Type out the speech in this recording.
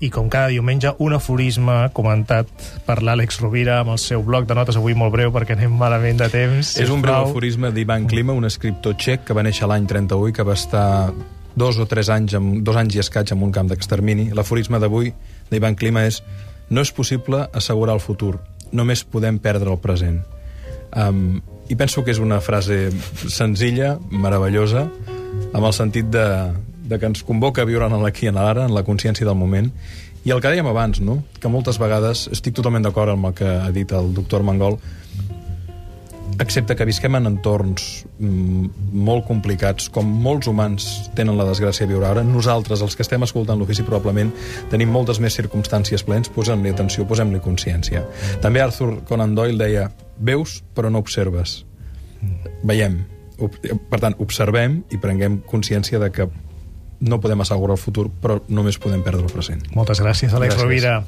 i com cada diumenge un aforisme comentat per l'Àlex Rovira amb el seu bloc de notes avui molt breu perquè anem malament de temps. És un breu aforisme d'Ivan Klima, un escriptor txec que va néixer l'any 31 i que va estar dos o tres anys, amb, dos anys i escaig en un camp d'extermini. L'aforisme d'avui d'Ivan Klima és no és possible assegurar el futur, només podem perdre el present. Um, I penso que és una frase senzilla, meravellosa, amb el sentit de, de que ens convoca a viure en l'aquí i en l'ara, en la consciència del moment, i el que dèiem abans, no? que moltes vegades estic totalment d'acord amb el que ha dit el doctor Mangol, excepte que visquem en entorns mm, molt complicats, com molts humans tenen la desgràcia de viure ara, nosaltres, els que estem escoltant l'ofici, probablement tenim moltes més circumstàncies plens, posem-li atenció, posem-li consciència. També Arthur Conan Doyle deia, veus però no observes. Veiem. Per tant, observem i prenguem consciència de que no podem assegurar el futur, però només podem perdre el present. Moltes gràcies, Àlex Gràcies. Rovira.